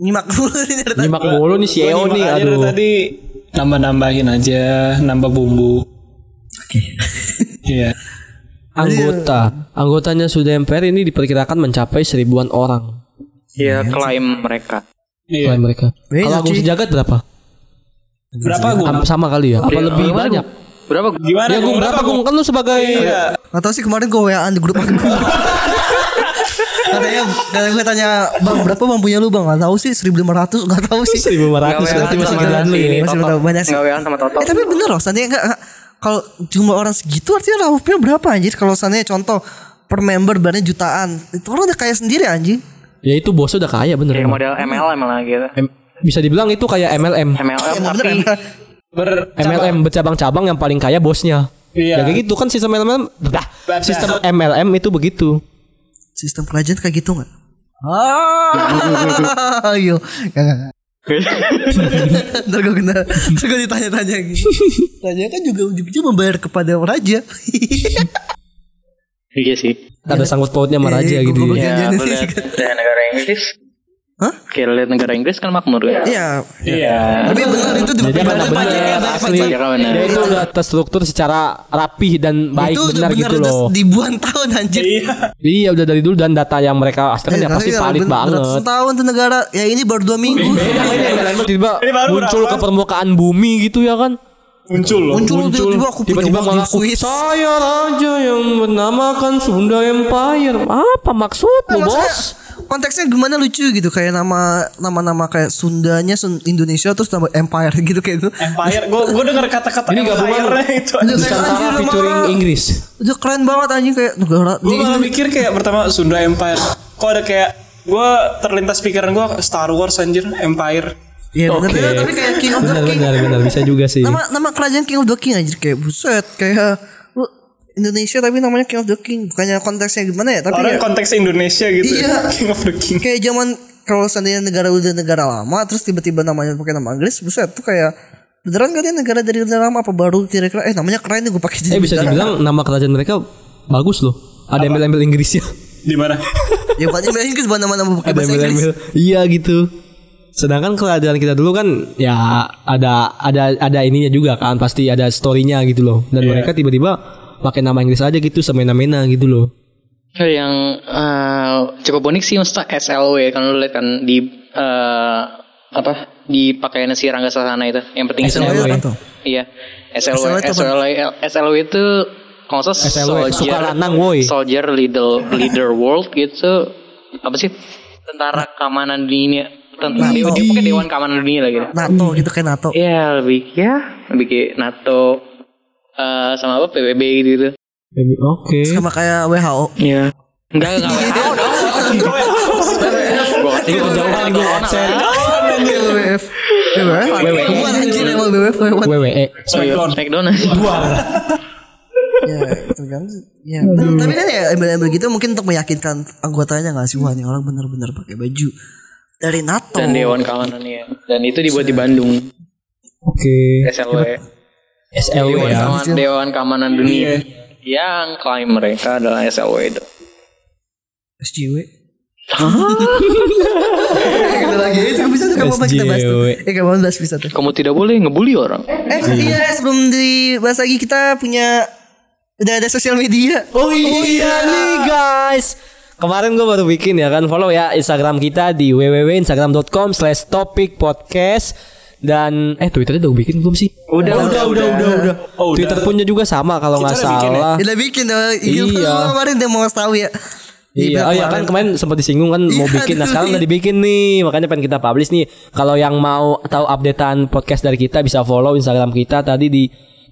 Nyimak dulu nih dari tadi. Nyimak mulu nih si Eo nih, aduh. tadi nambah-nambahin aja, nambah bumbu. Oke. Iya. Anggota, anggotanya Sunda Empire ini diperkirakan mencapai seribuan orang. Iya, klaim mereka. Iya. Selain mereka. Kalau Agung cuy. Sejagat berapa? Berapa gue? Am- Sama kali ya? Apa Iya, lebih banyak? Berapa? Gimana? Ya Gung berapa Gung? Kan lu sebagai Iya. Gak tau sih kemarin gue WA di grup aku. katanya katanya gue tanya bang berapa bang punya lu bang nggak tahu sih 1500 nggak tahu sih 1500 Nggak berarti masih gedean lu ya. ini, Masih berapa banyak sih. WA sama Toto. Eh tapi bener loh seandainya enggak kalau jumlah orang segitu artinya Raufnya berapa anjir kalau seandainya contoh per member barangnya jutaan itu orang udah kaya sendiri anjing Ya itu bosnya udah kaya bener. Kayak emang. model MLM lah gitu. Bisa dibilang itu kayak MLM. MLM Emang tapi. Ber MLM bercabang-cabang yang paling kaya bosnya. Iya. Ya kayak gitu kan sistem MLM. Dah, sistem MLM itu begitu. sistem kerajaan kayak gitu nggak ah nggak, nggak. ntar gue kena ntar gue ditanya-tanya gitu raja kan juga ujung-ujung membayar kepada raja Iya sih. Ada sangkut pautnya sama Iya, raja iya, gitu. ya. Ya, dari negara Inggris Hah? Kayak lihat negara Inggris kan makmur kan? Iya. Iya. Tapi benar itu Jadi benar benar ya, asli. Iya. Dia itu udah terstruktur secara rapih dan baik itu benar benar gitu udah loh. ribuan tahun anjir. Iya. Iya udah dari dulu dan data yang mereka asli ya pasti Tapi valid banget. Ratusan tahun tuh negara. Ya ini baru dua minggu. Baru muncul ke permukaan bumi gitu ya kan? Muncul loh. Muncul tiba-tiba aku punya tiba-tiba Swiss. saya raja yang bernamakan Sunda Empire. Apa maksud lu, Maksudnya, bos? Konteksnya gimana lucu gitu kayak nama nama-nama kayak Sundanya Sun Indonesia terus nama Empire gitu kayak gitu. Empire. Gue gue denger kata-kata Ini gabungan itu. Nusantara featuring nama- Inggris. Udah keren banget anjing kayak negara Gue malah mikir kayak pertama Sunda Empire. Kok ada kayak gue terlintas pikiran gue Star Wars anjir Empire. Iya bener Oke. bener, tapi kayak King of the Benar King. benar benar bisa juga sih. Nama nama kerajaan King of the King anjir kayak buset kayak Indonesia tapi namanya King of the King bukannya konteksnya gimana ya tapi Orang ya, konteks Indonesia gitu. Iya. ya. King of the King. kayak zaman kalau seandainya negara udah negara lama terus tiba-tiba namanya pakai nama Inggris buset tuh kayak beneran gak dia negara dari negara lama apa baru kira-kira eh namanya keren nih gue pakai jadi Eh bisa negara. dibilang nama kerajaan mereka bagus loh. Ada embel-embel Inggrisnya. Di mana? ya paling Inggris bukan nama-nama pakai bahasa Inggris. Iya gitu. Sedangkan kerajaan kita dulu kan ya ada ada ada ininya juga kan pasti ada storynya gitu loh. Dan mereka tiba-tiba pakai nama Inggris aja gitu semena-mena gitu loh. Kayak yang eh, cukup unik sih maksudnya SLW kan lu lihat kan di eh, apa di pakaian si Rangga Sasana itu yang penting SLW SLW. apa tuh? Iya SLW SLW itu? SLW SLW itu kalau nggak salah SLW, soldier suka lanang, woi. soldier leader leader world gitu apa sih tentara keamanan dunia tentara dia, dia pakai dewan keamanan dunia lagi NATO gitu kayak NATO Iya lebih ya lebih kayak NATO eh, sama apa PBB gitu gitu. Oke. sama kayak WHO Iya. Enggak enggak tahu dong. Ini kejauhan gue absen. WWF WWF WWF. Smackdown. Smackdown aja. Ya Ya Tapi kan ya embel-embel gitu mungkin untuk meyakinkan anggotanya gak sih Wah ini orang bener-bener pakai baju Dari NATO Dan Dewan Keamanan ya. Dan itu dibuat di Bandung. Oke. SLW. SLW Dewan, ya. Keamanan, Dewan Keamanan Dunia. Yang klaim mereka adalah SLW itu. SJW Gitu lagi itu bisa tuh kamu apa kita bahas tuh. Eh kamu bahas bisa tuh Kamu tidak boleh ngebully orang. Eh iya sebelum dibahas lagi kita punya Udah ada sosial media Oh iya nih guys. Kemarin gue baru bikin ya kan follow ya Instagram kita di www.instagram.com slash topik podcast dan eh Twitternya udah bikin belum sih? Udah, udah, udah, udah, udah. Oh, udah. Twitter punya juga sama kalau nggak udah bikin ya? salah. Udah bikin dong Iya. Kemarin dia mau tahu ya Iya, oh iya kan kemarin sempat disinggung kan mau Iya, bikin. Nah sekarang iya. udah dibikin nih, makanya pengen kita publish nih. Kalau yang mau tahu updatean podcast dari kita bisa follow Instagram kita tadi di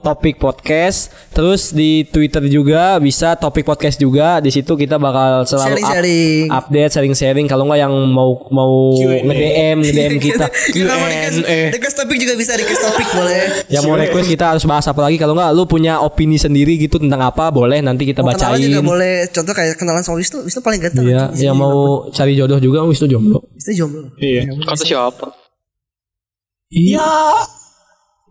Topik Podcast. Terus di Twitter juga bisa Topik Podcast juga. Di situ kita bakal selalu up- Sharing-sharing. update, sharing-sharing. Kalau nggak yang mau mau nge-DM, nge-DM kita Kita mau request, Q&A. request topik juga bisa request topik boleh Yang mau request kita harus bahas apa lagi Kalau nggak lu punya opini sendiri gitu tentang apa Boleh nanti kita Mau kenalan juga bacain boleh Contoh kayak kenalan sama Wisnu Wisnu paling ganteng Iya, yang mau cari jodoh juga Wisnu jomblo. Wisnu jomblo Iya. Kata siapa? Iya.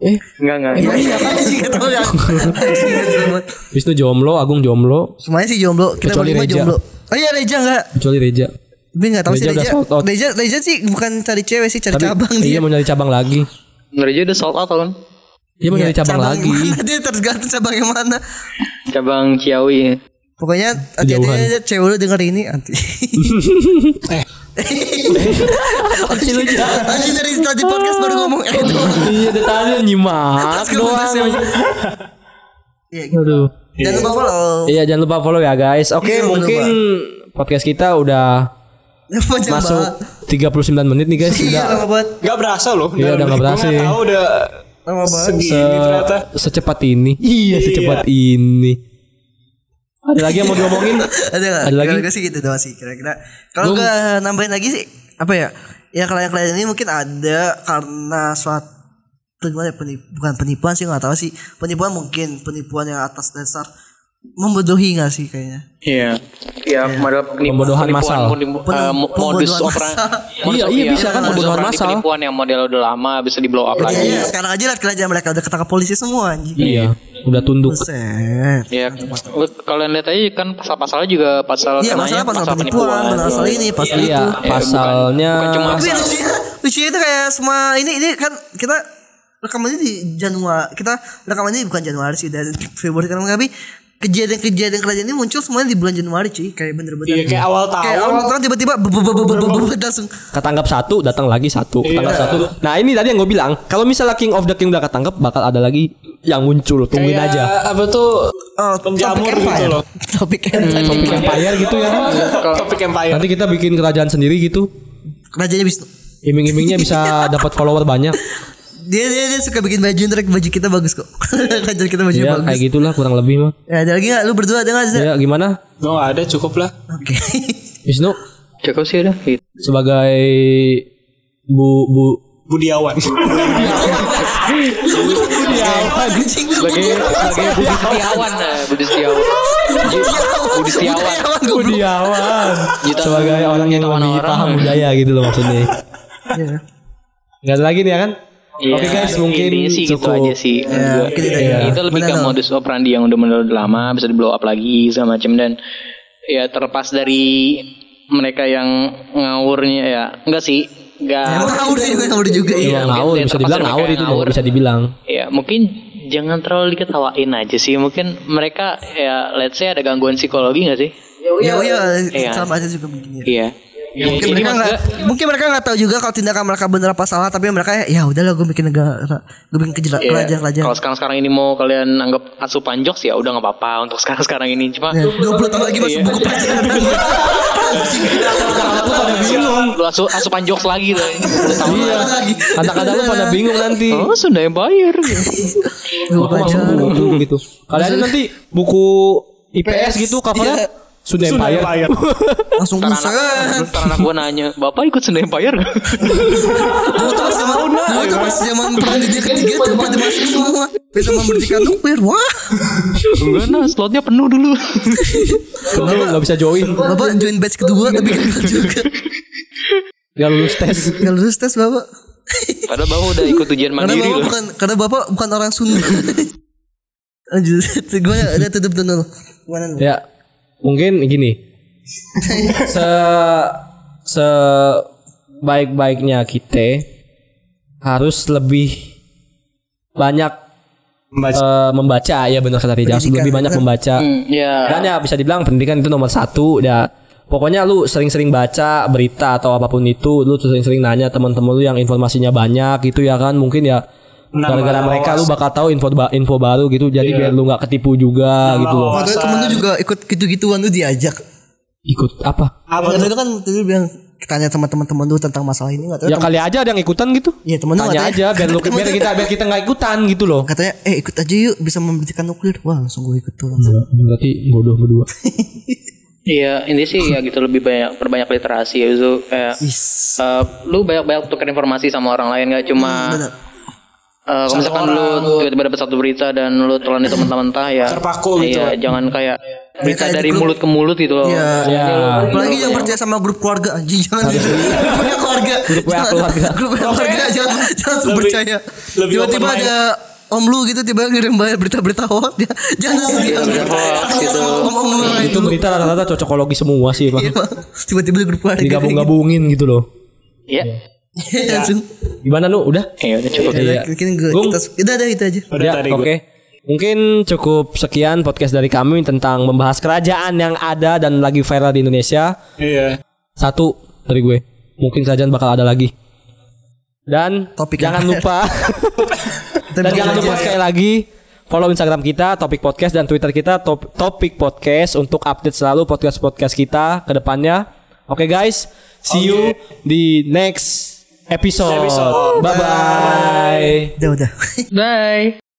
Eh, Enggak enggak. Iya iya kan sih ya tau banget. Wisnu jomblo, Agung jomblo, Semuanya sih jomblo Kita Kecuali berlima Reja. jomblo Oh iya Reja enggak kecuali Reja. Tapi gak tau sih Reja udah Reja. Reja Reja sih bukan cari cewek sih Cari Tapi cabang iya dia mau nyari cabang lagi. Ngerja udah sold out kan? Iya mau nyari cabang, lagi. mana Dia tergantung cabang yang mana Cabang Ciawi. Pokoknya hati-hati aja cewek lu denger ini anti. Eh. Anjing Anjing dari tadi podcast baru ngomong eh doang. Iya, dia tanya nyimak doang. Iya gitu. Aduh. Jangan lupa follow. Iya, jangan lupa follow ya guys. Oke, Iya, mungkin podcast kita udah masuk banget. 39 menit nih guys. Iya Udah lama banget. Gak berasa loh. Iya, udah nggak berasa Gue tahu udah Lama banget. segini se- ternyata. secepat ini. Iya, secepat ini. Ada lagi yang mau diomongin? Ada gak? Ada lagi? Kira-kira sih gitu doang sih kira-kira. Kalau gak nambahin lagi sih apa ya? Ya klien-klien ini mungkin ada karena suatu gimana ya penip, bukan penipuan sih nggak tahu sih penipuan mungkin penipuan yang atas dasar membodohi gak sih kayaknya? Iya. Iya, model penipuan, Pembodohan massal. Penem- eh, mo- modus operandi. Iya, iya, bisa kan, pembodohan massal. Penipuan yang model udah lama bisa di blow up lagi. Iya, sekarang aja lihat kerajaan mereka udah ketangkap polisi semua anjing. Iya, udah tunduk. Ya, lu kalian lihat aja kan pasal-pasalnya juga pasal Iya, masalah pasal penipuan, pasal ini, pasal Iya, itu. pasalnya bukan cuma Tapi lucunya itu kayak semua ini ini kan kita rekamannya di Januari. Kita rekamannya bukan Januari sih dari Februari kan tapi kejadian-kejadian kerajaan ini muncul semuanya di bulan Januari cuy kayak bener-bener Iya kayak awal kayak tahun. awal tahun tiba-tiba langsung ketangkap satu, datang lagi satu, ketangkap satu. Nah ini tadi yang gue bilang, kalau misalnya King of the King udah ketangkep, bakal ada lagi yang muncul. Tungguin Kayak aja. Apa tuh oh, penjamur topik gitu Empire. loh. Topik Empire. Topik Empire gitu ya. Topik Empire. Nanti kita bikin kerajaan sendiri gitu. Kerajaannya Wisnu. Iming-imingnya bisa dapat follower banyak. Dia, dia dia suka bikin baju ntar baju kita bagus kok. Kerajaan kita baju Ya bagus. kayak gitulah kurang lebih mah. Ya, ada lagi gak? Lu berdua ada gak? Zak? Ya gimana? Gak ada cukup lah. Oke. Wisnu cukup sih udah. Gitu. sebagai bu bu Budiawan. Sebagai sebagai Budi Setiawan, nah, Budi Setiawan. Budi Setiawan. Budiawan Jutaan- sebagai orang yang lebih paham budaya gitu loh maksudnya. Iya. Gak ada lagi nih ya kan? Iya, Oke guys, mungkin intinya sih gitu cukup. aja sih. Ya, mungkin itu aja. Itu lebih ke Benar, modus operandi yang udah udah lama bisa di blow up lagi segala macam dan ya terlepas dari mereka yang ngawurnya ya enggak sih enggak Emang ngawur juga ngawur juga Iya, iya. ngawur mungkin bisa dibilang ngawur itu ngawur. bisa dibilang. ya mungkin jangan terlalu diketawain aja sih mungkin mereka ya let's say ada gangguan psikologi nggak sih Ya, iya, Iya. sama aja juga begini. iya Ya, mungkin Jadi mereka nggak maksudnya- mungkin mereka nggak tahu juga kalau tindakan mereka benar apa salah tapi mereka ya, ya udahlah gue bikin negara gue bikin kejela Iya. kerajaan kerajaan Kalau sekarang sekarang ini mau kalian anggap asupan jokes ya udah nggak apa-apa untuk sekarang sekarang ini cuma ya, 20 tahun lagi masuk Iya. buku pelajaran pada bingung. lu asu, asupan jokes lagi Iya. Kata-kata lu pada bingung nanti. oh Sunda Empire gitu. buku pelajaran Buku gitu. Kalian nanti buku IPS gitu covernya Sunda Sunda Empire. Empire. langsung buset. anak, ntar anak gue nanya Bapak ikut Sunda Empire gak? dulu tuh pas zaman dulu tuh pas zaman perang dunia ketiga tuh pada masuk semua. Bisa memberdikan nuklir wah. Enggak nah slotnya penuh dulu. Lu nggak bisa join. bapak join batch kedua tapi gagal juga. Gak lulus tes. nggak lulus tes bapak. Padahal bapak udah ikut ujian karena mandiri bapak loh. bukan karena bapak bukan orang Sunda. Lanjut. Gue udah tutup dulu? Ya, mungkin gini. Se se baik-baiknya kita harus lebih banyak Membaca. eh, membaca. Ya benar kata Rijal harus lebih banyak membaca. Hmm, Ya dan ya bisa dibilang pendidikan itu nomor satu. Ya pokoknya lu sering-sering baca berita atau apa pun itu lu sering-sering nanya teman-teman lu yang informasinya banyak gitu ya kan. Mungkin ya gara-gara mereka lu bakal tahu info ba- info baru gitu. Jadi biar lu nggak ketipu juga gitu loh. Waktu itu temen lu juga ikut gitu-gituan lu diajak. ikut apa? Apa itu kan tadi bilang tanya sama teman-teman lu tentang masalah ini enggak tahu. ya kali aja ada yang ikutan gitu. Iya, temen lu tanya katanya- aja biar lu biar kita biar kita nggak ikutan gitu loh. Katanya eh ikut aja yuk bisa memberikan nuklir. Wah, langsung gue ikut tuh langsung. berarti bodoh berdua. Iya ini sih ya gitu lebih banyak perbanyak literasi ya itu kayak eh, lu banyak-banyak tukar informasi sama orang lain gak cuma Benar. Eh, kalau misalkan lu tiba-tiba dapat satu berita dan lu telan itu mentah-mentah ya Terpaku gitu. iya jangan kayak berita kayak di dari grup. mulut ke mulut gitu loh Iya. ya Apalagi yang percaya sama grup keluarga anjing jangan punya keluarga. Grup WA keluarga. Grup WA keluarga jangan jangan percaya. Tiba-tiba ada om lu gitu tiba ngirim bayar berita-berita hoax dia jangan hoax gitu. Om-om lu lain itu berita rata-rata cocokologi semua sih Iya, bang Bang. Tiba-tiba grup keluarga. digabung-gabungin gitu loh Iya Langsung. gimana nu udah Iya udah cukup Iya. Mungkin gue Gung. kita udah ada itu aja. Udah ya, tadi oke. gue. Mungkin cukup sekian podcast dari kami tentang membahas kerajaan yang ada dan lagi viral di Indonesia. Iya. Satu dari gue. Mungkin kerajaan bakal ada lagi. Dan Topik jangan lupa dan jangan lupa sekali lagi follow Instagram kita Topik Podcast dan Twitter kita Top- Topik Podcast untuk update selalu podcast-podcast kita ke depannya. Oke guys, see you di next episode. Episode. Bye bye. Udah udah. bye